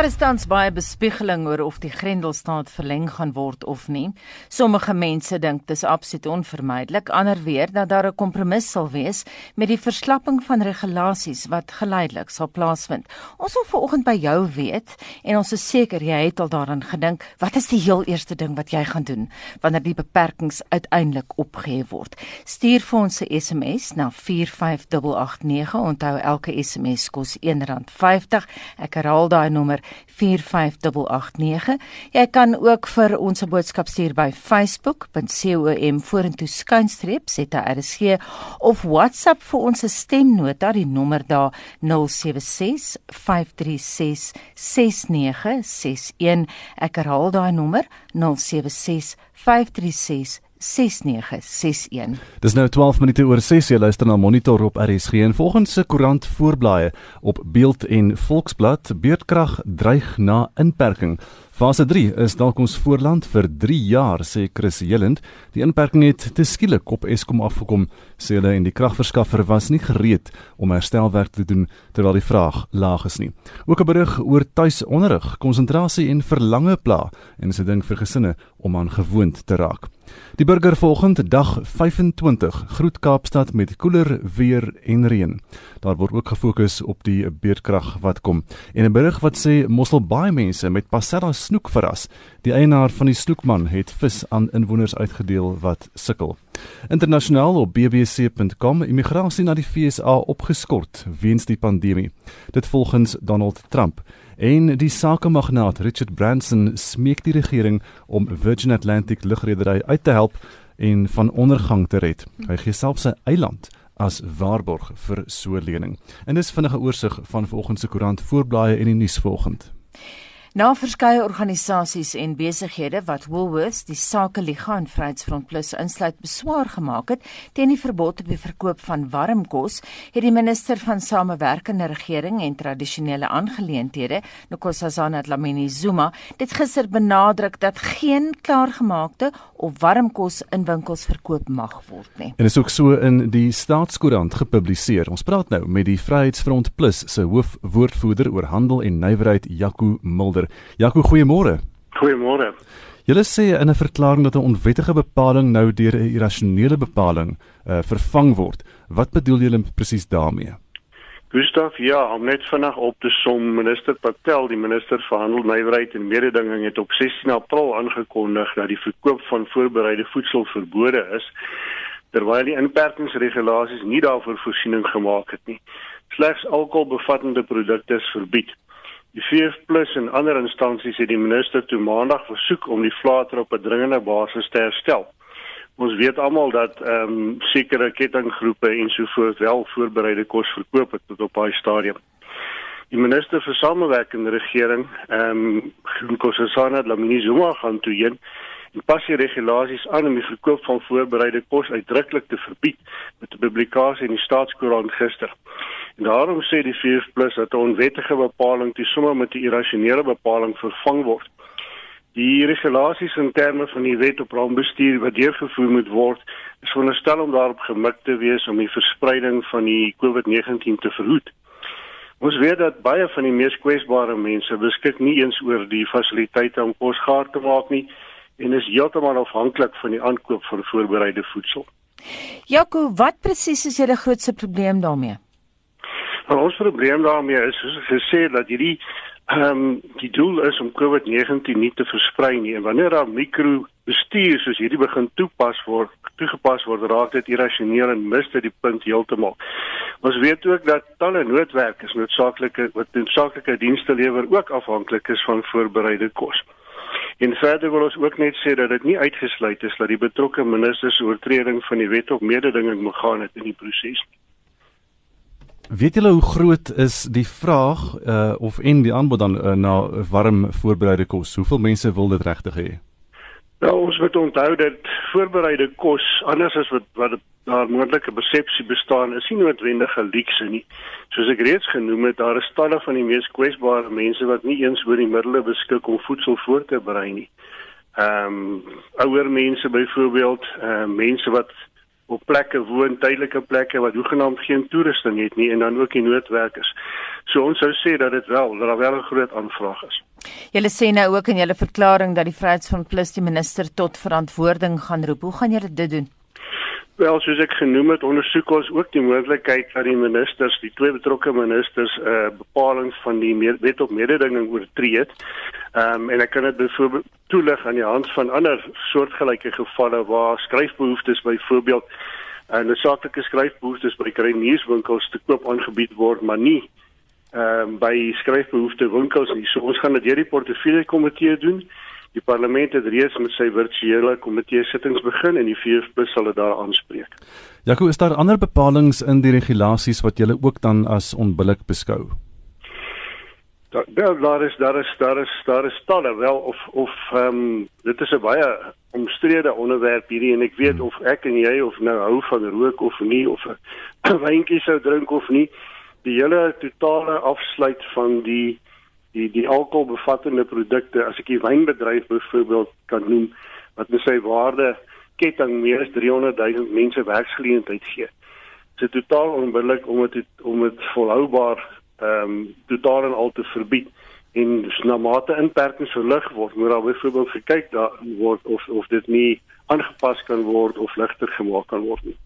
Daar is tans baie bespiegeling oor of die Grendelstaat verleng gaan word of nie. Sommige mense dink dis absoluut onvermydelik, ander weer dat daar 'n kompromis sal wees met die verslapping van regulasies wat geleidelik sal plaasvind. Ons wil vanoggend by jou weet en ons is seker jy het al daaraan gedink, wat is die heel eerste ding wat jy gaan doen wanneer die beperkings uiteindelik opgehef word? Stuur vir ons 'n SMS na 45889. Onthou elke SMS kos R1.50. Ek herhaal daai nommer 45889. Jy kan ook vir ons 'n boodskap stuur by facebook.com vorentoe skynstreep ZRSG of WhatsApp vir ons stemnota die nommer daar 076 536 6961. Ek herhaal daai nommer 076 536 6961. Dis nou 12 minute oor 6 jy luister na Monitor op RSG en volgens se koerant voorblaaie op Beeld en Volksblad beurtkrag dreig na inperking. Fase 3 is dalk ons voorland vir 3 jaar sê Chris Jelend. Die inperking het te skielik op Eskom afgekom sê hulle en die kragverskaffer was nie gereed om herstelwerk te doen terwyl die vraag laag is nie. Ook 'n berig oor tuisonderrig, konsentrasie en verlange pla en is 'n ding vir gesinne om aan gewoond te raak. Die burger volgende dag 25 groet Kaapstad met koeler weer en reën. Daar word ook gefokus op die beerdkrag wat kom. En 'n berig wat sê Mossel baie mense met Passera snoek verras. Die eienaar van die snoekman het vis aan inwoners uitgedeel wat sukkel. Internasionaal op bbc.com immigrasie na die FSA opgeskort weens die pandemie. Dit volgens Donald Trump. En die sakemagnaat Richard Branson smeek die regering om Virgin Atlantic lugredery uit te help en van ondergang te red. Hy gee self sy eiland as waarborg vir so lening. En dis vinnige oorsig van vanoggend se koerant voorblaaie en die nuus vanoggend. Na verskeie organisasies en besighede wat Woolworths, die Sakeliga en Vryheidsfront Plus insluit beswaar gemaak het teen die verbod op die verkoop van warm kos, het die minister van Samewerkende Regering en Tradisionele Aangeleenthede, Nkosazana Dlamini Zuma, dit gister benadruk dat geen klaargemaakte of warm kos in winkels verkoop mag word nie. En is ook so in die Staatskoerant gepubliseer. Ons praat nou met die Vryheidsfront Plus se hoofwoordvoerder oor handel en nywerheid, Jaco Mulder. Visser. Jaco, goeiemôre. Goeiemôre. Julle sê in 'n verklaring dat 'n onwettige bepaling nou deur 'n irrasionele bepaling uh, vervang word. Wat bedoel julle presies daarmee? Gustav, ja, om net vanaand op te som, minister Patel, die minister vir handel, nywerheid en mededinging het op 16 April aangekondig dat die verkoop van voorbereide voedsel verbode is terwyl die inperkingsregulasies nie daarvoor voorsiening gemaak het nie. Slegs alkoholbevattende produkte is verbied. Die VF+ en ander instansies het die minister toe maandag versoek om die flater op 'n dringende basis te herstel. Ons weet almal dat ehm um, sekere kettinggroepe en so voort wel voorbereide kos verkoop het tot op daai stadium. Die minister vir samewerkende regering, ehm um, Nkosazana Dlamini Zuma gaan toe heen en pas die regulasies aan om die verkoop van voorbereide kos uitdruklik te verbied met 'n publikasie in die staatskoerant gister. Daarom sê die VF+ dat 'n onwettige bepaling te somme met 'n irrasionele bepaling vervang word. Die regulasies in terme van die wet op rampbestuur wat deurgevoer moet word, is veronderstel om daarop gemik te wees om die verspreiding van die COVID-19 te verhoed. Ons weet dat baie van die mees kwesbare mense beskik nie eens oor die fasiliteite om kos gaar te maak nie en is heeltemal afhanklik van die aankoop van voorbereide voedsel. Jaco, wat presies is julle grootste probleem daarmee? Nou, ons probleem daarmee is soos gesê dat hierdie ehm um, die doel is om COVID-19 nie te versprei nie en wanneer daar mikrobestuur soos hierdie begin toepas word, toegepas word, raak dit irrasioneel en mis dit die punt heeltemal. Ons weet ook dat talle noodwerkers noodsaaklike wat noodsaaklike dienste lewer ook afhanklik is van voorbereide kos. En verder wil ons ook net sê dat dit nie uitgesluit is dat die betrokke ministers oortreding van die wet op mededinging moet gaan het in die proses. Weet julle hoe groot is die vraag uh of en die aanbod dan uh, na warm voorbereide kos? Hoeveel mense wil dit regtig hê? Nou ons moet onthou dat voorbereide kos anders as wat wat daar moontlike persepsie bestaan is nie noodwendig 'n luukse nie. Soos ek reeds genoem het, daar is talle van die mees kwesbare mense wat nie eens oor die middele beskik om voedsel voor te berei nie. Ehm um, ouer mense byvoorbeeld, ehm uh, mense wat op plekke woon, tydelike plekke wat hoegenaamd geen toerusting het nie en dan ook die noodwerkers. So ons sou sê dat dit wel dat daar wel 'n groot aanvraag is. Julle sê nou ook in julle verklaring dat die Vryheidsfront Plus die minister tot verantwoording gaan roep. Hoe gaan julle dit doen? Wel, soos ek genoem het, ondersoek ons ook die moontlikheid dat die ministers, die twee betrokke ministers, eh uh, bepalinge van die wet op mededinging oortree het. Ehm um, en ek kan dit byvoorbeeld toelig aan die hand van ander soortgelyke gevalle waar skryfbehoeftes byvoorbeeld en 'n saaklike skryfbehoeftes by kruinierswinkels te koop aangebied word, maar nie ehm um, by skryfbehoefte winkels nie. So ons gaan dit deur die portefeulje komitee doen. Die parlement het reeds met sy virtuele komitee sittings begin en die VF+ sal dit daar aanspreek. Jaco, is daar ander bepalinge in die regulasies wat julle ook dan as onbillik beskou? Daar wel daar is daar is daar is daar is talle wel of of ehm um, dit is 'n baie omstrede onderwerp hierdie en ek weet hmm. of ek en jy of nou hou van rook of nie of 'n wyntjie sou drink of nie. Die hele totale afsluit van die die die alkoholbevattende produkte as ek die wynbedryf byvoorbeeld kan noem wat met sy waarde ketting meer as 300 000 mense werksgeleentheid gee. Dit is totaal onbillik om dit om dit volhoubaar ehm um, totaal en al te verbied en na mate inperkings verlig word moet daar byvoorbeeld gekyk daar word of of dit nie aangepas kan word of ligter gemaak kan word nie.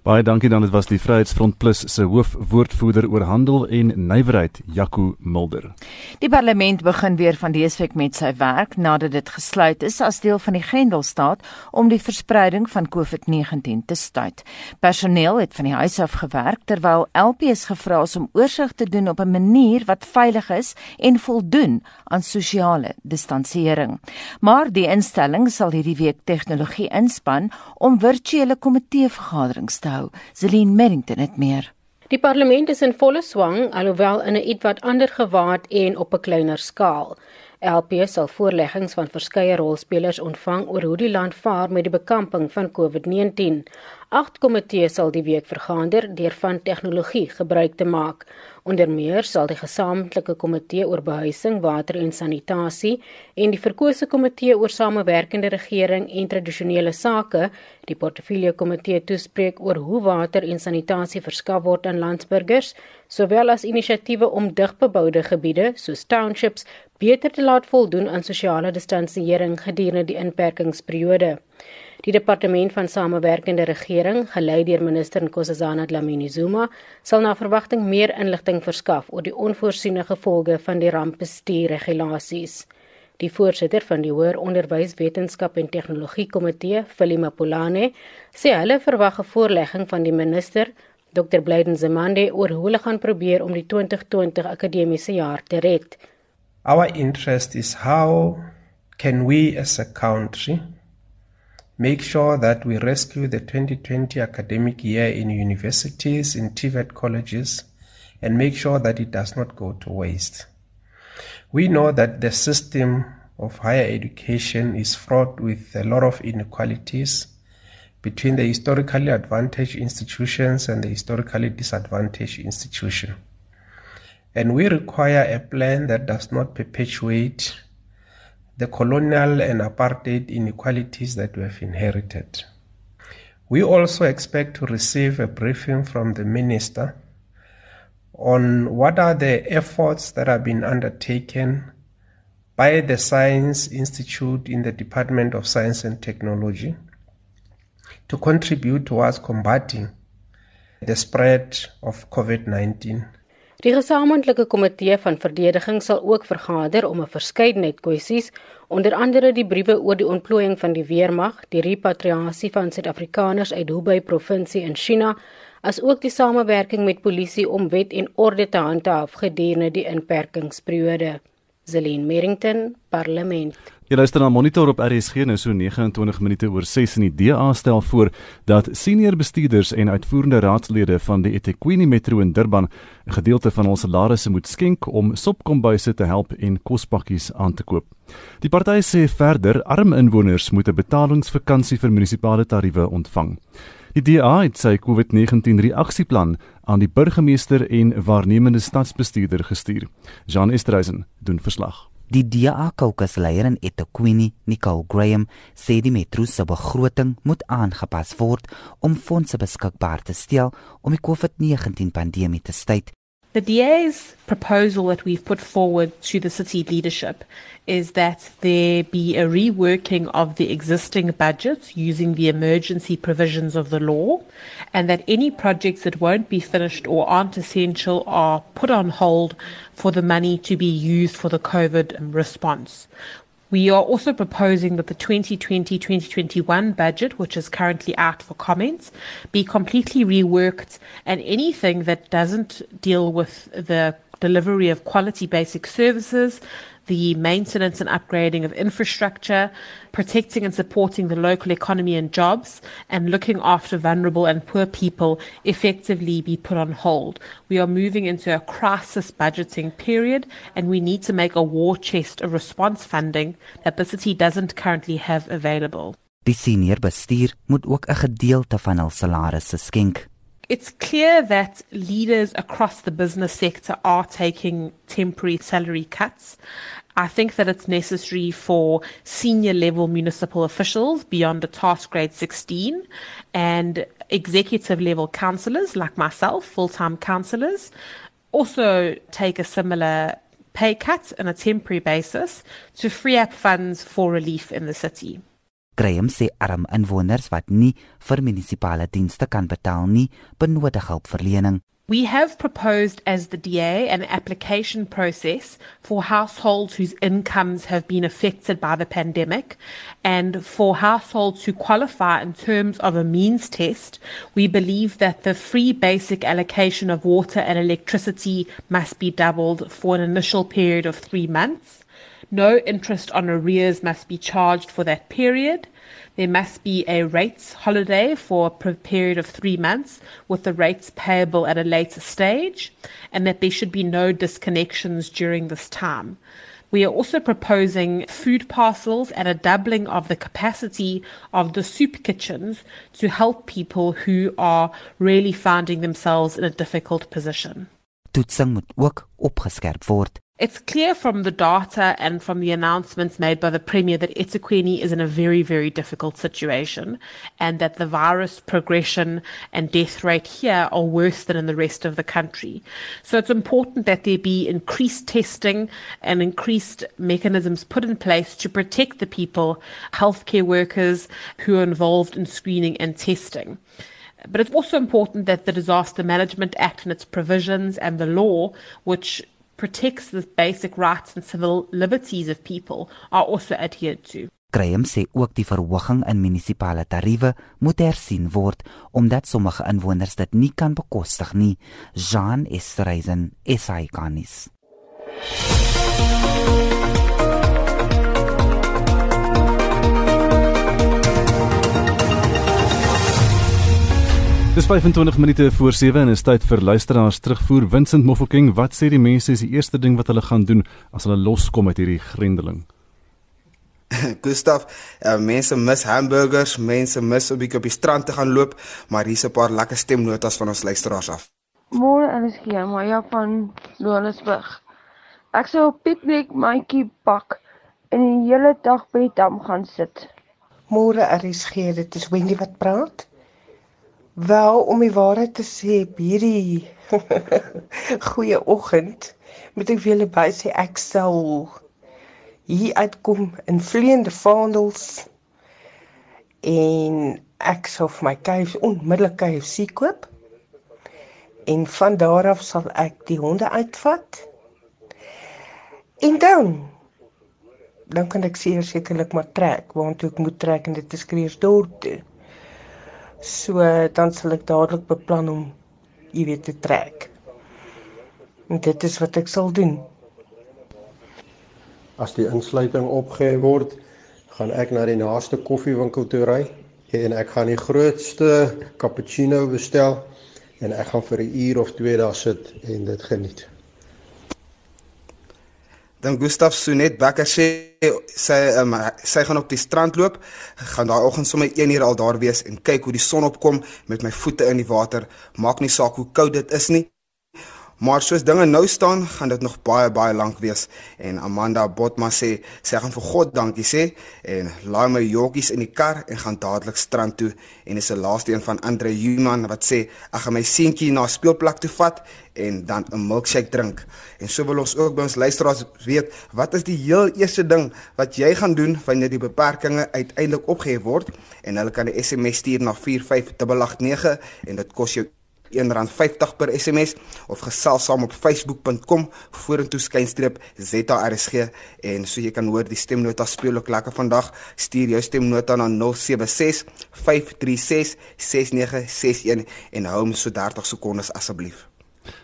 Baie dankie dan dit was die Vryheidsfront Plus se hoofwoordvoerder oor handel en nywerheid Jaco Mulder. Die parlement begin weer van deesweek met sy werk nadat dit gesluit is as deel van die Grendelstaat om die verspreiding van COVID-19 te stuit. Personeel het van die huis af gewerk terwyl LPS gevra is om oorsig te doen op 'n manier wat veilig is en voldoen aan sosiale distansiering. Maar die instelling sal hierdie week tegnologie inspann om virtuele komiteevergaderings te hou. Celine Merrington het meer. Die parlement is in volle swang alhoewel in 'n ietwat ander gewaad en op 'n kleiner skaal. LP sal voorleggings van verskeie rolspelers ontvang oor hoe die land vaar met die bekamping van COVID-19. Agt komitees sal die week vergader deur van tegnologie gebruik te maak. Onder meer sal die gesamentlike komitee oor behuising, water en sanitasie en die verkose komitee oor samewerkende regering en tradisionele sake die portefeulje komitee toespreek oor hoe water en sanitasie verskaf word aan landsburgers, sowel as inisiatiewe om digbeboude gebiede soos townships beter te laat voldoen aan sosiale distansiering gedurende die inperkingsperiode. Die departement van samewerkende regering, gelei deur minister Nkosazana Dlamini Zuma, sal na verwagting meer inligting verskaf oor die onvoorsiene gevolge van die rampbestuurregulasies. Die voorsitter van die Hoër Onderwys Wetenskap en Tegnologie Komitee, Philima Polane, sê hulle verwag 'n voorlegging van die minister, Dr. Blyden Zemande, oor hoe hulle gaan probeer om die 2020 akademiese jaar te red. Our interest is how can we as a country make sure that we rescue the 2020 academic year in universities, in TVET colleges, and make sure that it does not go to waste. We know that the system of higher education is fraught with a lot of inequalities between the historically advantaged institutions and the historically disadvantaged institution. And we require a plan that does not perpetuate the colonial and apartheid inequalities that we have inherited. We also expect to receive a briefing from the minister on what are the efforts that have been undertaken by the Science Institute in the Department of Science and Technology to contribute towards combating the spread of COVID 19 Die gesamentlike komitee van verdediging sal ook vergader om 'n verskeidenheid kwessies, onder andere die briewe oor die ontplooiing van die weermag, die repatriasie van Suid-Afrikaners uit Hubei provinsie in China, asook die samewerking met polisie om wet en orde te handhaaf gedurende die inperkingsperiode. Zelin Merrington, Parlement. Jy luister na Monitor op RSG nou so 29 minute oor 6 in die DA stel voor dat senior bestuurders en uitvoerende raadslede van die eThekwini Metro in Durban 'n gedeelte van ons salarisse moet skenk om sopkombuise te help en kospakkies aan te koop. Die party sê verder arm inwoners moet 'n betalingsvakansie vir munisipale tariewe ontvang. Die DA het sy COVID-19 reaksieplan aan die burgemeester en waarnemende stadsbestuurder gestuur. Jean Estreisen doen verslag. Die DA caucus-leier in eThekwini, Nicole Graham, sê die metro se begroting moet aangepas word om fondse beskikbaar te stel om die COVID-19 pandemie te staai. The DA's proposal that we've put forward to the city leadership is that there be a reworking of the existing budget using the emergency provisions of the law, and that any projects that won't be finished or aren't essential are put on hold for the money to be used for the COVID response. We are also proposing that the 2020-2021 budget, which is currently out for comments, be completely reworked and anything that doesn't deal with the delivery of quality basic services, the maintenance and upgrading of infrastructure, protecting and supporting the local economy and jobs, and looking after vulnerable and poor people effectively be put on hold. We are moving into a crisis budgeting period, and we need to make a war chest of response funding that the city doesn't currently have available. Die senior bestuur moet ook 'n gedeelte van hul salarisse skenk. It's clear that leaders across the business sector are taking temporary salary cuts. I think that it's necessary for senior level municipal officials beyond the task grade 16 and executive level councillors like myself, full time councillors, also take a similar pay cut on a temporary basis to free up funds for relief in the city. Graham sê arm inwoners wat nie vir munisipale dienste kan betaal nie, benodig hulpverlening. We have proposed as the DA an application process for households whose incomes have been affected by the pandemic. And for households who qualify in terms of a means test, we believe that the free basic allocation of water and electricity must be doubled for an initial period of three months. No interest on arrears must be charged for that period. There must be a rates holiday for a period of three months with the rates payable at a later stage, and that there should be no disconnections during this time. We are also proposing food parcels and a doubling of the capacity of the soup kitchens to help people who are really finding themselves in a difficult position. It's clear from the data and from the announcements made by the Premier that eThekwini is in a very, very difficult situation and that the virus progression and death rate here are worse than in the rest of the country. So it's important that there be increased testing and increased mechanisms put in place to protect the people, healthcare workers who are involved in screening and testing. But it's also important that the Disaster Management Act and its provisions and the law, which protects the basic rights and civil liberties of people are also adhered to. Graham sê ook die verhoging in munisipale tariewe moet hersien word omdat sommige inwoners dit nie kan bekostig nie. Jean Estreisen, SA Kanis. Dis 25 minute voor 7 en is tyd vir luisteraars terugvoer. Vincent Mofokeng, wat sê die mense is die eerste ding wat hulle gaan doen as hulle loskom uit hierdie grendeling? Gustav, uh, mense mis hamburgers, mense mis 'n bietjie op die strand te gaan loop, maar hier's 'n paar lekker stemnotas van ons luisteraars af. Môre is hier, maar ja van Johannesburg. Ek sou 'n piknik mandjie pak en die hele dag by die dam gaan sit. Môre is hier, dit is Wendy wat praat. Wel, om die waarheid te sê, hierdie goeie oggend, moet ek vir julle by sê ek sal hier uitkom in vleiende vaandels en ek sal vir my kuif onmiddellik KFC koop. En van daar af sal ek die honde uitvat. En dan dan kan ek sekerlik maar trek, want ek moet trek en dit is Kreersdorp toe. So dan sal ek dadelik beplan om jy weet te trek. En dit is wat ek sal doen. As die insluiting opgehef word, gaan ek na die naaste koffiewinkel toe ry en ek gaan die grootste cappuccino bestel en ek gaan vir 'n uur of 2 daar sit en dit geniet. Dan Gustaf Sonet Becker sê sy um, sy gaan op die strand loop, gaan daai oggend sommer 1 uur al daar wees en kyk hoe die son opkom met my voete in die water. Maak nie saak hoe koud dit is nie. Maar soos dinge nou staan, gaan dit nog baie baie lank wees en Amanda Botma sê sy gaan vir God dankie sê en laai my joggies in die kar en gaan dadelik strand toe en is 'n laaste een van Andre Human wat sê ek gaan my seentjie na speelplek toe vat en dan 'n milkshake drink. En so wil ons ook by ons luisteraars weet, wat is die heel eerste ding wat jy gaan doen wanneer die beperkings uiteindelik opgehef word? En hulle kan 'n SMS stuur na 45889 en dit kos jou R1.50 per SMS of gesels saam op facebook.com vorentoe skynstreep ZARSG en so jy kan hoor die stemnota speel ook lekker vandag. Stuur jou stemnota na 076 536 6961 en hou hom so 30 sekondes asseblief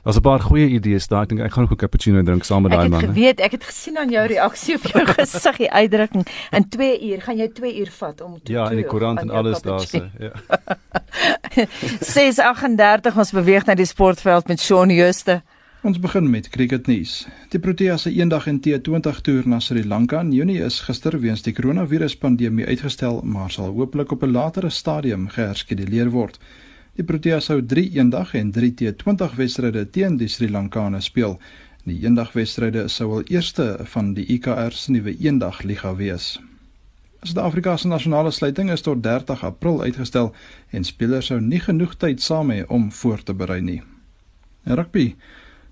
Daar's 'n paar goeie idees daar. Ek dink ek gaan ook 'n cappuccino drink saam met daai man. Ek het geweet, ek het gesien aan jou reaksie op jou gesig, die uitdrukking. In 2 uur gaan jy 2 uur vat om te Ja, in die koerant en alles daar se. Ja. 6:38 ons beweeg na die sportveld met Shaun Jooste. Ons begin met cricketnuus. Die Proteas se eendag en T20 toer na Sri Lanka in Junie is gister weens die koronaviruspandemie uitgestel, maar sal hopelik op 'n latere stadium geherskeduleer word. Die Proteas sou 3 eendag en 3 T20 wedstryde teen die Sri Lankane speel. Die eendag wedstryde sou al eerste van die IKR se nuwe eendag liga wees. Suid-Afrika se nasionale sluiting is tot 30 April uitgestel en spelers sou nie genoeg tyd saam hê om voor te berei nie. En rugby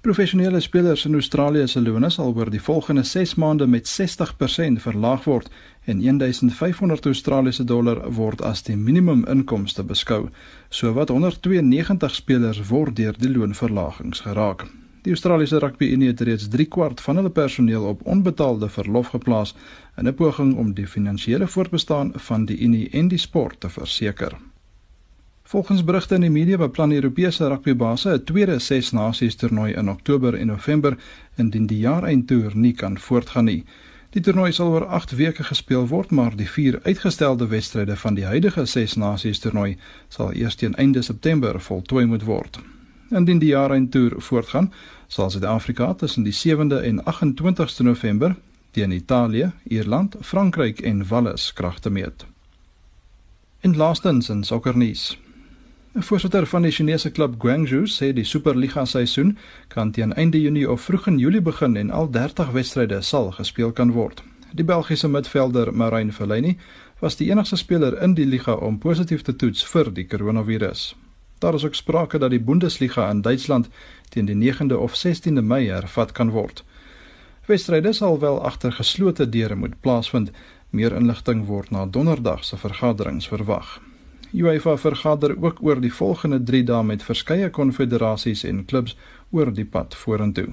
Professionele spelers in Australië se loone sal oor die volgende 6 maande met 60% verlaag word en 1500 Australiese dollar word as die minimum inkomste beskou. Sowat 192 spelers word deur die loonverlagings geraak. Die Australiese Rugby Unie het reeds 3 kwart van hulle personeel op onbetaalde verlof geplaas in 'n poging om die finansiële voortbestaan van die Unie en die sport te verseker. Volgens berigte in die media beplan die Europese rugbybase 'n tweede Ses Nasies toernooi in Oktober en November indien die jaareindtoer nie kan voortgaan nie. Die toernooi sal oor 8 weke gespeel word, maar die vier uitgestelde wedstryde van die huidige Ses Nasies toernooi sal eers teen einde September voltooi moet word. Indien die jaareindtoer voortgaan, sal Suid-Afrika tussen die 7de en 28ste November teen Italië, Ierland, Frankryk en Wales kragte meet. En laastens in sokkernuus. Voorsitter van die Chinese klub Guangzhou sê die Superliga seisoen kan teen einde Junie of vroeg in Julie begin en al 30 wedstryde sal gespeel kan word. Die Belgiese midvelder Marine Fellaini was die enigste speler in die liga om positief te toets vir die koronavirus. Daar is ook sprake dat die Bundesliga in Duitsland teen die 9de of 16de Mei hervat kan word. Wedstryde sal wel agter geslote deure moet plaasvind. Meer inligting word na Donderdag se vergaderings verwag. UEFA vergader ook oor die volgende 3 dae met verskeie konfederasies en klubs oor die pad vorentoe.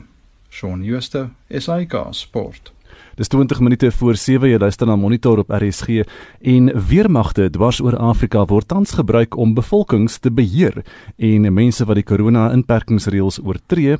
Shaun Schuster, SAK Sport. Dis 20 minute voor 7 jy luister na Monitor op RSG en weermagte dwars oor Afrika word tans gebruik om bevolkings te beheer en mense wat die korona-inperkingsreëls oortree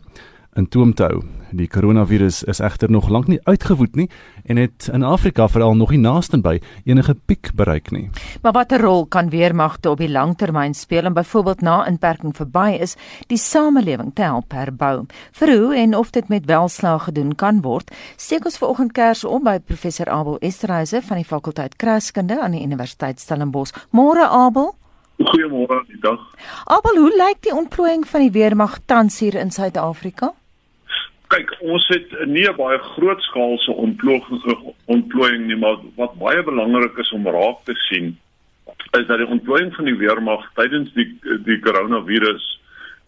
in toom te hou. Die koronavirus is egter nog lank nie uitgewoed nie en het in Afrika veral nog nie naastenby enige piek bereik nie. Maar watter rol kan weermagte op die langtermyn speel om byvoorbeeld na inperking verby is, die samelewing te help herbou? Vir hoe en of dit met welslaag gedoen kan word, steek ons vanoggend kers op by professor Abel Esterhuise van die fakulteit Kraskunde aan die Universiteit Stellenbosch. Môre Abel Goeiemôre, dag. Abel, hoe lyk die ontplooiing van die weermag tans hier in Suid-Afrika? Kyk ons het nie 'n baie groot skaalse ontplooiing nie maar wat baie belangrik is om raak te sien is dat die ontplooiing van die weermag tydens die die koronavirus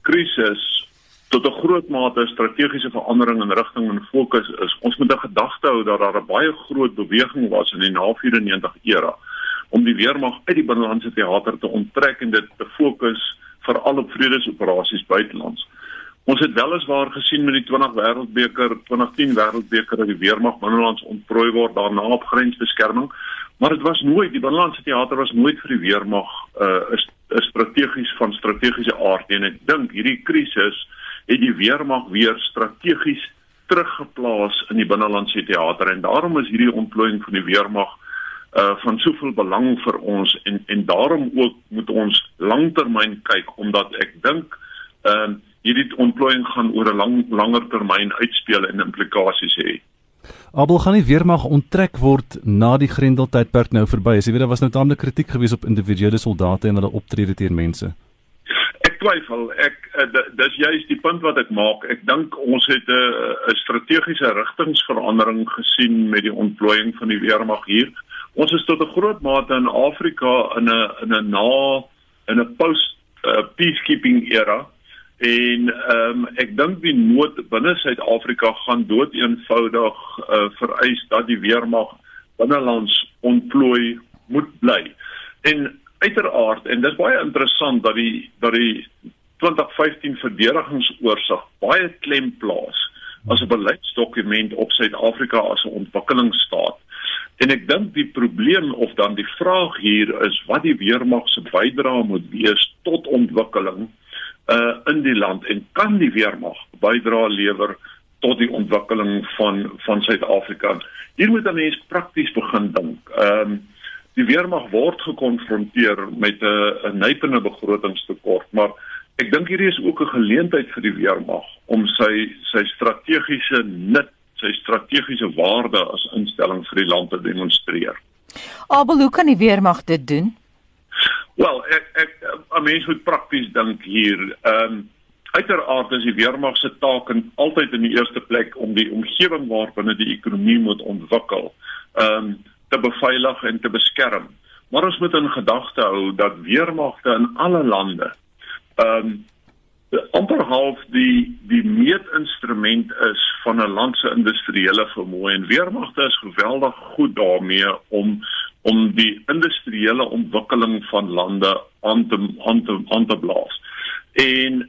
krisis tot 'n groot mate strategiese verandering in rigting en fokus is. Ons moet 'n gedagte hou dat daar 'n baie groot beweging was in die na 94 era om die weermag uit die binnelandse teater te onttrek en dit te fokus veral op vredesoperasies buitelands Ons het weliswaar gesien met die 20 wêreldbeker, 2010 wêreldbeker dat die weermag binnelands ontprooi word daarna op grensbeskerming, maar dit was nooit die binnelandse teater was nooit vir die weermag 'n uh, is strategies van strategiese aard en ek dink hierdie krisis het die weermag weer strategies teruggeplaas in die binnelandse teater. En daarom is hierdie ontplooiing van die weermag uh van soveel belang vir ons. En en daarom ook moet ons langtermyn kyk omdat ek dink ehm uh, hierdie ontplooiing gaan oor 'n lang langer termyn uitspeel en implikasies hê. Abel gaan nie weer mag onttrek word na die Grendeltydperk nou verby is. Jy weet daar was nou taamlik kritiek gewees op individuele soldate en hulle optrede teen mense. Ek twyfel. Ek uh, dis juist die punt wat ek maak. Ek dink ons het 'n uh, 'n strategiese rigtingsverandering gesien met die ontplooiing van die weermag hier. Ons is tot 'n groot mate in Afrika in 'n in 'n na in 'n post uh, peacekeeping era en ehm um, ek dink die nood binne Suid-Afrika gaan dood eenvoudig uh, vereis dat die weermag binnelands ontplooi moet bly. En uiteraard en dis baie interessant dat die dat die 2015 verdedigingsoorsig baie klem plaas as 'n beleidsdokument op Suid-Afrika as 'n ontwikkelingsstaat. En ek dink die probleem of dan die vraag hier is wat die weermag se bydrae moet wees tot ontwikkeling uh in die land en kan die weermag bydra lewer tot die ontwikkeling van van Suid-Afrika. Hier moet 'n mens prakties begin dink. Ehm um, die weermag word gekonfronteer met 'n 'n nypende begrotingstekort, maar ek dink hierdie is ook 'n geleentheid vir die weermag om sy sy strategiese nut, sy strategiese waarde as instelling vir die land te demonstreer. Abel, hoe kan die weermag dit doen? Wel, ek ek 'n mens moet prakties dink hier. Ehm um, uiteraard is die weermag se taak en altyd in die eerste plek om die omgewing waarbinne die ekonomie moet ontwikkel. Ehm um, te beveilig en te beskerm. Maar ons moet in gedagte hou dat weermagte in alle lande ehm um, amper half die die meetinstrument is van 'n land se industriële vermoë en weermagte is geweldig goed daarmee om om die industriële ontwikkeling van lande aan te aan te aan te blaas. En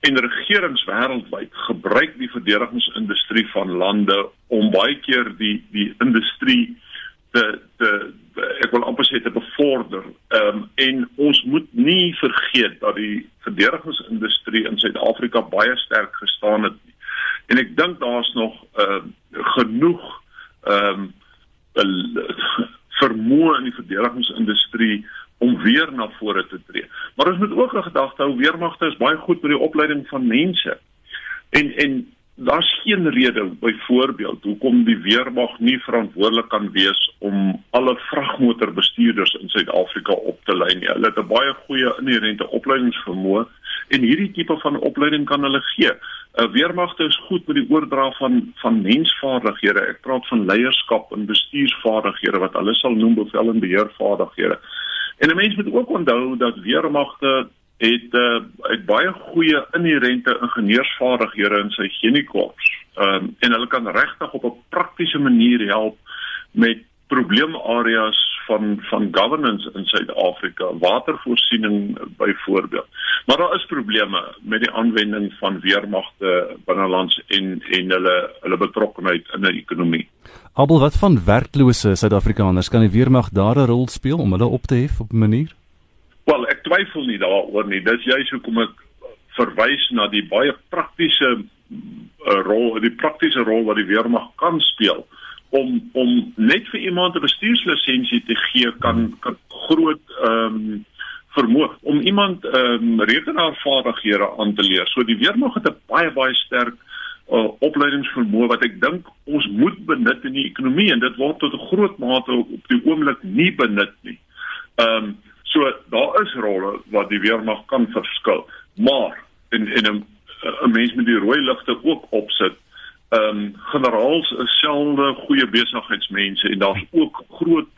en regerings wêreldwyd gebruik die verdedigingsindustrie van lande om baie keer die die industrie te te ek wil amper sê te bevorder. Ehm um, en ons moet nie vergeet dat die verdedigingsindustrie in Suid-Afrika baie sterk gestaan het. En ek dink daar's nog ehm uh, genoeg ehm um, vermoë in die verdedigingsindustrie om weer na vore te tree. Maar ons moet ook 'n gedagte hou weermagte is baie goed met die opleiding van mense. En en daar's geen rede byvoorbeeld hoekom die weermag nie verantwoordelik kan wees om alle vragmotorbestuurders in Suid-Afrika op te lei nie. Hulle het 'n baie goeie inherente opleidingsvermoë en hierdie tipe van opleiding kan hulle gee. 'n Weermagte is goed met die oordra van van mensvaardighede. Ek praat van leierskap en bestuursvaardighede wat hulle sal noem bevel en beheervaardighede. En 'n mens moet ook onthou dat weermagte het uh, het baie goeie inherente ingenieursvaardighede in sy geniekorps. Ehm um, en hulle kan regtig op 'n praktiese manier help met probleemareas van van governance in Suid-Afrika, watervoorsiening byvoorbeeld. Maar daar is probleme met die aanwending van weermagte binnelands en en hulle hulle betrokkenheid in 'n ekonomie. Abel, wat van werklose Suid-Afrikaners kan die weermag daar 'n rol speel om hulle op te hef op 'n manier? Wel, ek twyfel nie daaroor nie. Dis juist hoekom ek verwys na die baie praktiese uh, rol, die praktiese rol wat die weermag kan speel om om net vir iemand 'n bestuurslisensie te gee kan, kan groot ehm um, vermoë om iemand ehm um, rekenaarvaardighede aan te leer. So die weermag het 'n baie baie sterk uh, opleidingsvermoë wat ek dink ons moet benut in die ekonomie en dit word tot 'n groot mate op die oomblik nie benut nie. Ehm um, So daar is rolle wat die weermag kan verskil, maar en en 'n 'n mens met die rooi ligte ook opsit. Ehm um, generaals is selde goeie besigheidsmense en daar's ook groot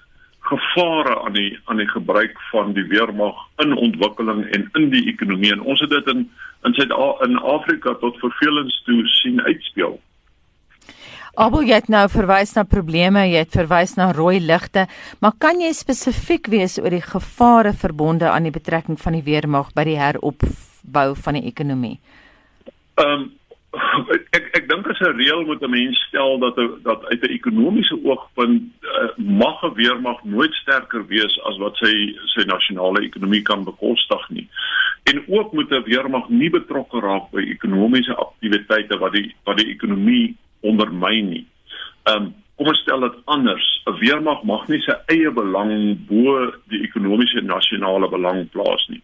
gevare aan die aan die gebruik van die weermag in ontwikkeling en in die ekonomie en ons het dit in in Suid in Afrika tot vervelings toe sien uitspeel. Abel jy het nou verwys na probleme, jy het verwys na rooi ligte, maar kan jy spesifiek wees oor die gevare verbonde aan die betrekking van die weermag by die heropbou van die ekonomie? Ehm um, ek ek dink as 'n reël moet 'n mens stel dat dat uit 'n ekonomiese oogpunt uh, mag 'n weermag nooit sterker wees as wat sy sy nasionale ekonomie kan bekostig nie. En ook moet 'n weermag nie betrokke raak by ekonomiese aktiwiteite wat die wat die ekonomie ondermyn nie. Ehm um, kom ons stel dit anders. 'n Weermag mag nie sy eie belang bo die ekonomiese nasionale belang plaas nie.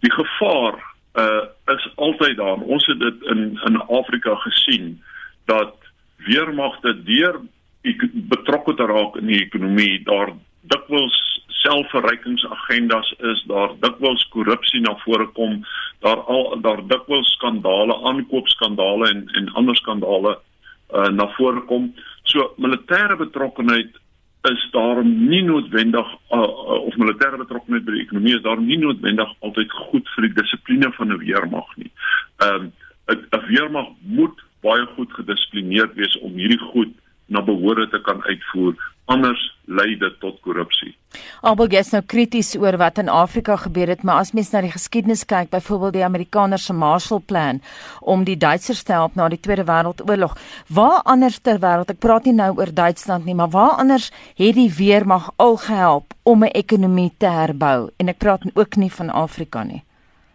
Die gevaar uh is altyd daar. Ons het dit in in Afrika gesien dat weermagte deur betrokke te raak in die ekonomie daar dikwels selfverrykingsagendas is, daar dikwels korrupsie na vore kom, daar al daar dikwels skandale, aankoopskandale en en ander skandale uh, na vore kom. So militêre betrokkenheid is daarom nie noodwendig uh, uh, of militêre betrokkenheid by die ekonomie is daarom nie noodwendig altyd goed vir die dissipline van 'n weermag nie. Ehm um, 'n weermag moet baie goed gedissiplineerd wees om hierdie goed na behoore te kan uitvoer anders lei dit tot korrupsie. Albei jy's nou krities oor wat in Afrika gebeur het, maar as mens na die geskiedenis kyk, byvoorbeeld die Amerikaners se Marshall Plan om die Duitsers te help na die Tweede Wêreldoorlog, waar anders ter wêreld, ek praat nie nou oor Duitsland nie, maar waar anders het die weermag al gehelp om 'n ekonomie te herbou? En ek praat ook nie van Afrika nie.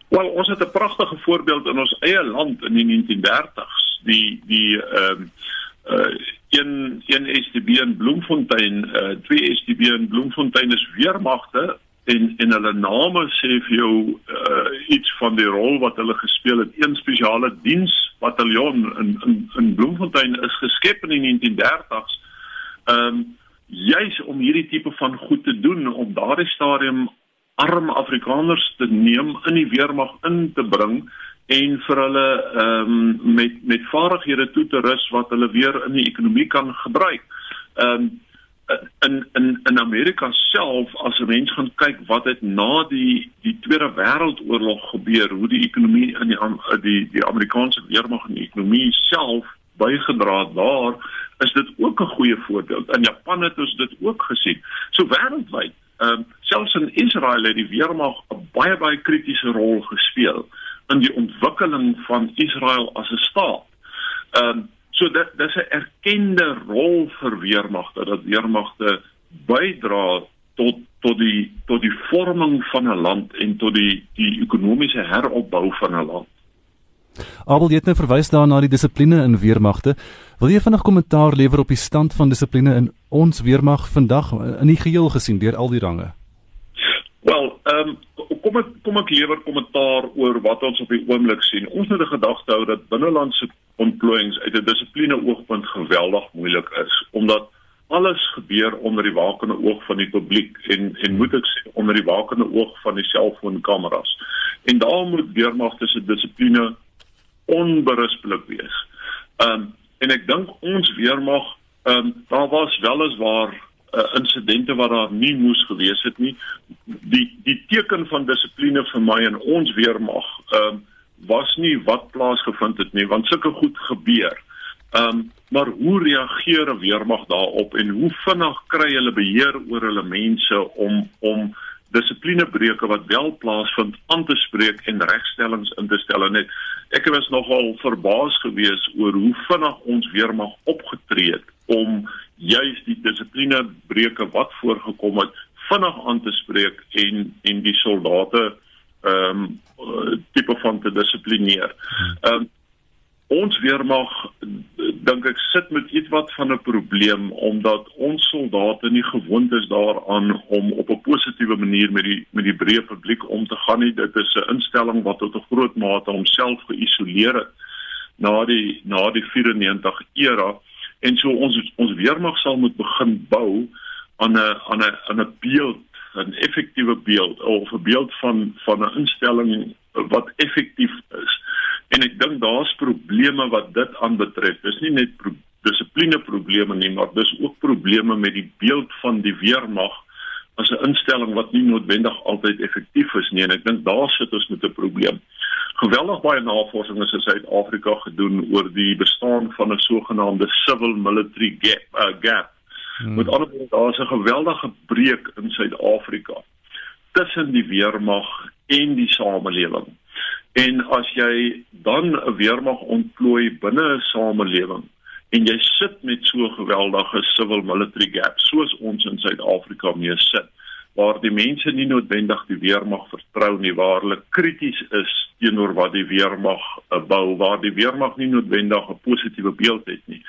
Wel, ons het 'n pragtige voorbeeld in ons eie land in die 1930s, die die ehm uh, uh een een STB in Bloemfontein, uh twee STB in Bloemfontein is weermagte en en hulle name sê vir jou uh iets van die rol wat hulle gespeel het. Een spesiale diensbataljon in in in Bloemfontein is geskep in die 1930s. Ehm um, juis om hierdie tipe van goed te doen om daardie stadium arm Afrikaners te neem in die weermag in te bring en vir hulle ehm um, met met vaardighede toe te rus wat hulle weer in die ekonomie kan gebruik. Ehm um, in in in Amerika self as 'n mens gaan kyk wat het na die die Tweede Wêreldoorlog gebeur, hoe die ekonomie in die die die Amerikaanse weermag en die ekonomie self bygedra het daar, is dit ook 'n goeie voorbeeld. In Japan het ons dit ook gesien. So wêreldwyd Ehm um, selfs in Israel het die weermag 'n baie baie kritiese rol gespeel in die ontwikkeling van Israel as 'n staat. Ehm um, so dit dis 'n erkende rol vir weermagte dat weermagte bydra tot tot die tot die vorming van 'n land en tot die die ekonomiese heropbou van 'n land. Abel het nou verwys daarna die dissipline in weermagte. Wil jy vinnig kommentaar lewer op die stand van dissipline in ons weermag vandag in die geheel gesien deur al die range? Wel, ehm um, kom ek kom ek lewer kommentaar oor wat ons op die oomblik sien. Ons het 'n gedagte hou dat binnelandse ontplooiings uit 'n dissipline oogpunt geweldig moeilik is omdat alles gebeur onder die wakende oog van die publiek en en moet ek sê onder die wakende oog van die selfoonkameras. En daarom moet weermagte se dissipline onberuspelik wees. Ehm um, en ek dink ons weermag ehm um, daar was weliswaar uh, insidente wat daar nie moes gewees het nie. Die die teken van dissipline vir my en ons weermag ehm um, was nie wat plaasgevind het nie want sulke goed gebeur. Ehm um, maar hoe reageer 'n weermag daarop en hoe vinnig kry hulle beheer oor hulle mense om om dissiplinebreuke wat wel plaasvind aan te spreek en regstellings in te stel en net ek was nogal verbaas gewees oor hoe vinnig ons weermag opgetree het om juis die dissiplinebreuke wat voorgekom het vinnig aan te spreek en en die soldate ehm um, tipe van te dissiplineer. Ehm um, ons weermag dink ek sit met iets wat van 'n probleem omdat ons soldate nie gewoond is daaraan om op 'n positiewe manier met die met die breë publiek om te gaan nie dit is 'n instelling wat tot 'n groot mate homself geïsoleer het na die na die 94 era en so ons ons weermag sal moet begin bou aan 'n aan 'n aan 'n beeld 'n effektiewe beeld of 'n beeld van van 'n instelling wat effektief is En ek dink daar's probleme wat dit aanbetref. Dis nie net pro dissipline probleme nie, maar dis ook probleme met die beeld van die weermag as 'n instelling wat nie noodwendig altyd effektief is nie. En ek dink daar sit ons met 'n probleem. Geweldig baie navorsing is in Suid-Afrika gedoen oor die bestaan van 'n sogenaamde civil military gap. Uh, gap. Hmm. Met ander woorde, daar's 'n geweldige breuk in Suid-Afrika tussen die weermag en die samelewing. En as jy dan 'n weermag ontplooi binne 'n samelewing en jy sit met so geweldige civil military gap soos ons in Suid-Afrika mee sit waar die mense nie noodwendig die weermag vertrou nie waar hulle krities is teenoor wat die weermag uh, bou waar die weermag nie noodwendig 'n positiewe beeld het nie.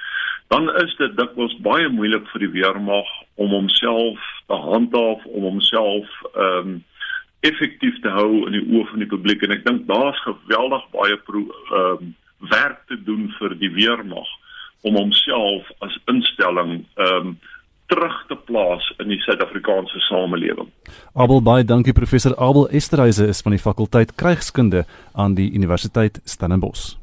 Dan is dit dikwels baie moeilik vir die weermag om homself te handhaaf om homself ehm um, effektief te hou in die oë van die publiek. En ek dink daar's geweldig baie ehm um, werk te doen vir die weermag om homself as instelling ehm um, terug te plaas in die Suid-Afrikaanse samelewing. Abel baie dankie professor Abel Esterhuise is van die fakulteit krygskunde aan die Universiteit Stellenbosch.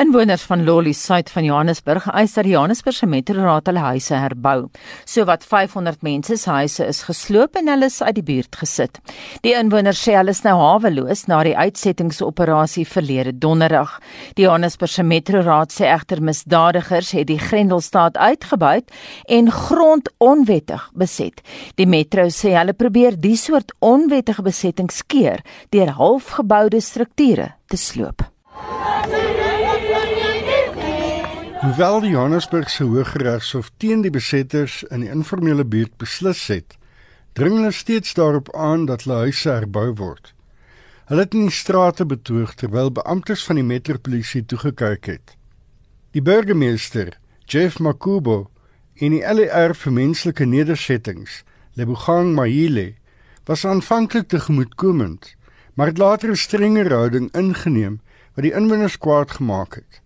Inwoners van Lolly Suid van Johannesburg eis dat die Johannesburgse metroraad hulle huise herbou. Sowat 500 mense se huise is gesloop en hulle is uit die buurt gesit. Die inwoners sê hulle is nou haweloos na die uitsettingsoperasie verlede donderdag. Die Johannesburgse metroraad sê egter misdadigers het die Grendelstaat uitgebuit en grond onwettig beset. Die metro sê hulle probeer die soort onwettige besettings keer deur halfgeboude strukture te sloop. Hoewel die Johannesburgse Hooggeregshof teen die besetters in die informele buurt beslis het, dring hulle steeds daarop aan dat hulle huise herbou word. Hulle het in die strate betoog terwyl beamptes van die metropolisie toegekyk het. Die burgemeester, Jeff Makubo, en die LER vir menslike nedersettings, Lebogang Mahile, was aanvanklik tegemoetkomend, maar het later 'n strenger houding ingeneem wat die inwoners kwaad gemaak het.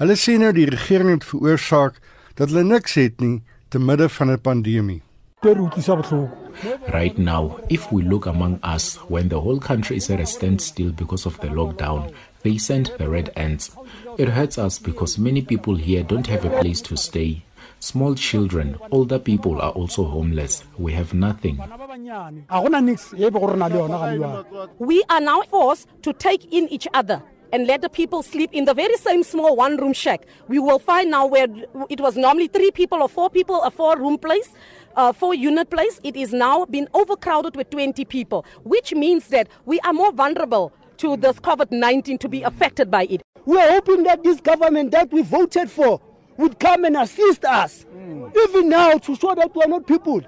Hulle sê nou die regering het veroorsaak dat hulle niks het nie te midde van 'n pandemie. Right now, if we look among us, when the whole country is at a standstill because of the lockdown, they send the red ants. It hurts us because many people here don't have a place to stay. Small children, older people are also homeless. We have nothing. We are now forced to take in each other and let the people sleep in the very same small one room shack. We will find now where it was normally three people or four people, a four room place. Uh, four unit place, it is now been overcrowded with 20 people, which means that we are more vulnerable to this COVID 19 to be affected by it. We are hoping that this government that we voted for would come and assist us, mm. even now, to show that we are not people.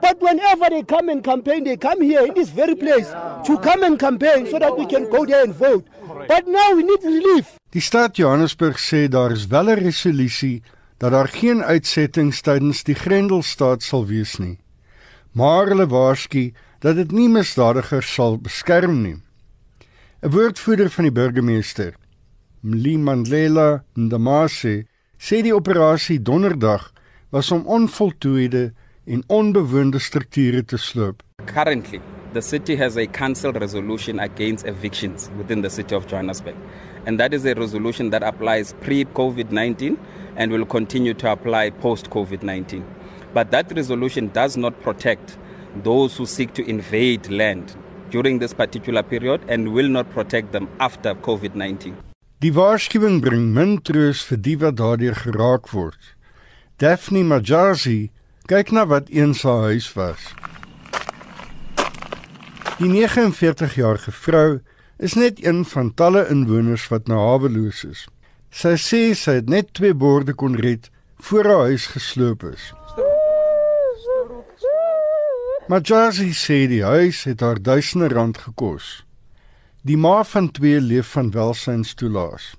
But whenever they come and campaign, they come here in this very place to come and campaign so that we can go there and vote. But now we need relief. Die stad Johannesburg sê daar is wel 'n resolusie dat daar geen uitsettings tydens die Grendelstaat sal wees nie. Maar hulle waarsku dat dit nie misdadigers sal beskerm nie. 'n Woordvoerder van die burgemeester, Mlimandlela Ndamase, sê die operasie Donderdag was om onvoltooide en onbewoonde strukture te sloop. Currently the city has a council resolution against evictions within the city of Johannesburg. And that is a resolution that applies pre COVID 19 and will continue to apply post COVID 19. But that resolution does not protect those who seek to invade land during this particular period and will not protect them after COVID 19. Die waarskuwing bring min troos vir die wat daardeur geraak word. Daphne Majazi kyk na wat eens haar huis was. Die 49-jarige vrou is net een van talle inwoners wat na haweloos is. Sy sê sy het net twee borde kon red voor haar huis gesloop is. Maar Jazi sê die huis het haar duisende rand gekos. Die ma van twee leef van welsynstoelaas.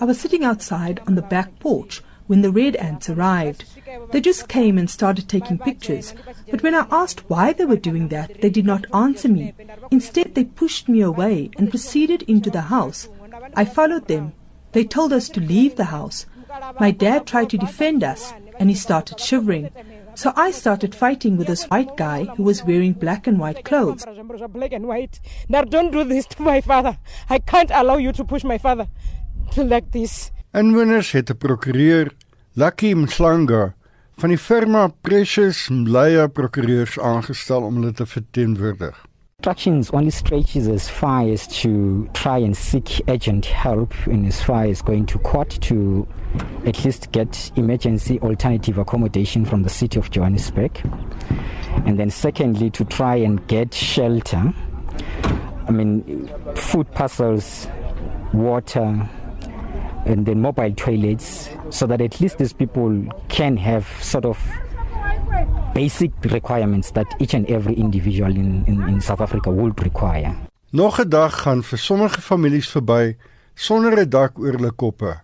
I was sitting outside on the back porch when the red ants arrived. They just came and started taking pictures, but when I asked why they were doing that, they did not answer me. Instead, they pushed me away and proceeded into the house. I followed them. They told us to leave the house. My dad tried to defend us, and he started shivering. So I started fighting with this white guy who was wearing black and white clothes. Black and white. Now don't do this to my father. I can't allow you to push my father to like this. Inwoners het 'n prokureur, Lucky Mhlanga, van die firma Precious Mlaya Prokureurs aangestel om hulle te verteenwoordig. Instructions only stretches as far as to try and seek urgent help and as far as going to court to at least get emergency alternative accommodation from the city of Johannesburg. And then secondly, to try and get shelter. I mean, food parcels, water, and then mobile toilets so that at least these people can have sort of basic requirements that each and every individual in in, in South Africa would require. Nog 'n dag gaan vir sommige families verby sonder 'n dak oor hulle koppe.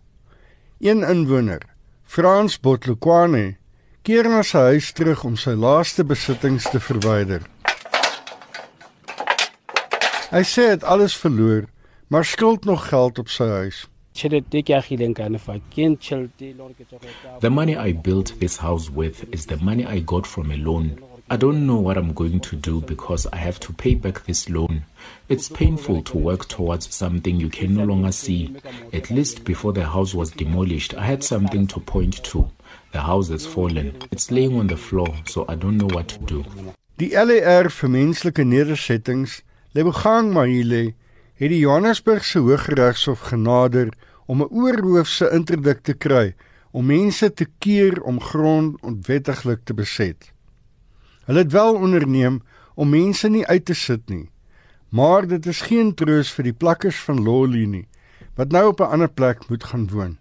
Een inwoner, Frans Botlokwane, keer na sy huis terug om sy laaste besittings te verwyder. Hy sê hy het alles verloor, maar skuld nog geld op sy huis. The money I built this house with is the money I got from a loan. I don't know what I'm going to do because I have to pay back this loan. It's painful to work towards something you can no longer see. At least before the house was demolished, I had something to point to. The house has fallen. It's laying on the floor, so I don't know what to do. Die LER vir menslike nedersettings, Lebogang Mahile, het die Johannesburgse Hooggeregshof genader om 'n oorhoofse interdik te kry om mense te keer om grond onwettiglik te beset. Hulle het wel onderneem om mense nie uit te sit nie, maar dit is geen troos vir die plakkers van Loli nie wat nou op 'n ander plek moet gaan woon.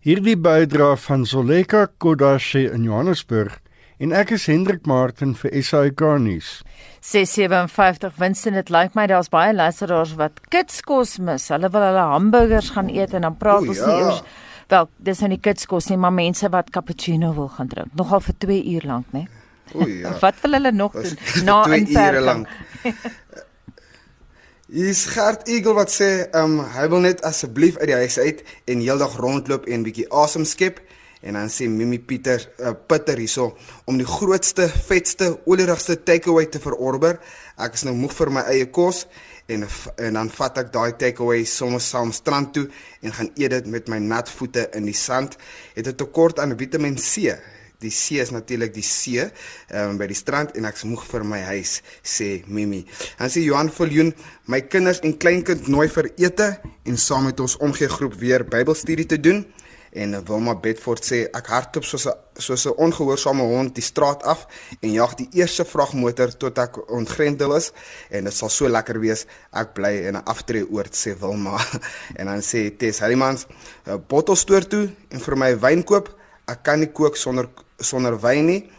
Hierdie bydra van Zoleka Kodashe in Johannesburg en ek is Hendrik Martin vir SAK nuus. 657 winste dit lyk my daar's baie luisteraars wat kitskos mis. Hulle wil hulle hamburgers gaan eet en dan praat o, ons nie ja. eers wel dis nou nie kitskos nie, maar mense wat cappuccino wil gaan drink. Nogal vir 2 uur lank, né? O ja. wat wil hulle nog doen na 2 ure lank? Is Gert Eagle wat sê, ehm um, hy wil net asseblief uit die huis uit en heeldag rondloop en bietjie asem skep en dan sê Mimi Pieter uh, Pitter hierso om die grootste, vetste, olierigste takeaway te verorber. Ek is nou moeg vir my eie kos en en dan vat ek daai takeaway soms saam strand toe en gaan eet dit met my nat voete in die sand. Het 'n tekort aan Vitamiin C Die see is natuurlik die see um, by die strand en ek's moeg vir my huis sê Mimi. Dan sê Johan Viljoen, my kinders en kleinkind nooi vir ete en saam met ons omgee groep weer Bybelstudie te doen. En Wilma Bedford sê ek hardloop soos 'n soos 'n ongehoorsame hond die straat af en jag die eerste vragmotor tot ek ontgrendel is. En dit sal so lekker wees. Ek bly in 'n aftreeoord sê Wilma. En dan sê Tess Harrimans bottelstoer toe en vir my wyn koop. Ek kan nie kook sonder sonder wyn nie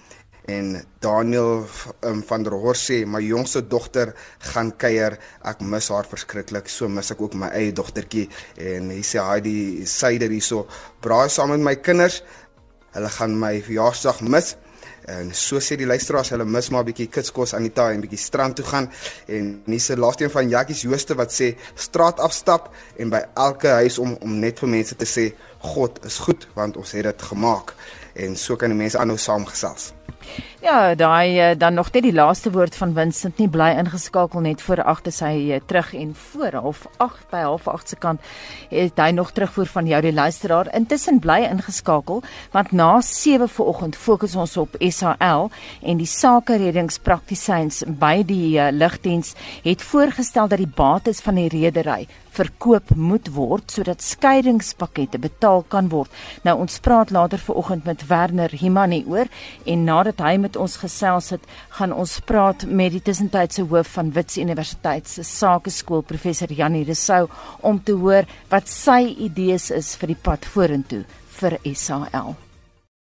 en Daniel um, van der Horst sê my jongste dogter gaan kuier. Ek mis haar verskriklik. So mis ek ook my eie dogtertjie. En hy sê hy die syder hierso. Braai saam met my kinders. Hulle gaan my verjaarsdag mis. En so sê die luisteraars hulle mis maar 'n bietjie kitskos aan die taai en bietjie strand toe gaan. En nie se laaste een van Jackie se Jooste wat sê straat afstap en by elke huis om om net vir mense te sê God is goed want ons het dit gemaak. En so kan die mense aanhou saamgesels. Ja, daai eh, dan nog net die laaste woord van Vincent nie bly ingeskakel net voor agter sy eh, terug en voor half 8 by half 8 se kant het hy nog terugvoer van jou die luisteraar. Intussen bly ingeskakel want na 7 vanoggend fokus ons op SAL en die sake reddingspraktisyns by die uh, lugdiens het voorgestel dat die bates van die redery verkoop moet word sodat skeidingspakkette betaal kan word. Nou ons praat later vanoggend met Werner Himani oor en nadat hy met ons gesels het, gaan ons praat met die tussentydse hoof van Wits Universiteit se Sakeskool professor Janie Resou om te hoor wat sy idees is vir die pad vorentoe vir SAL.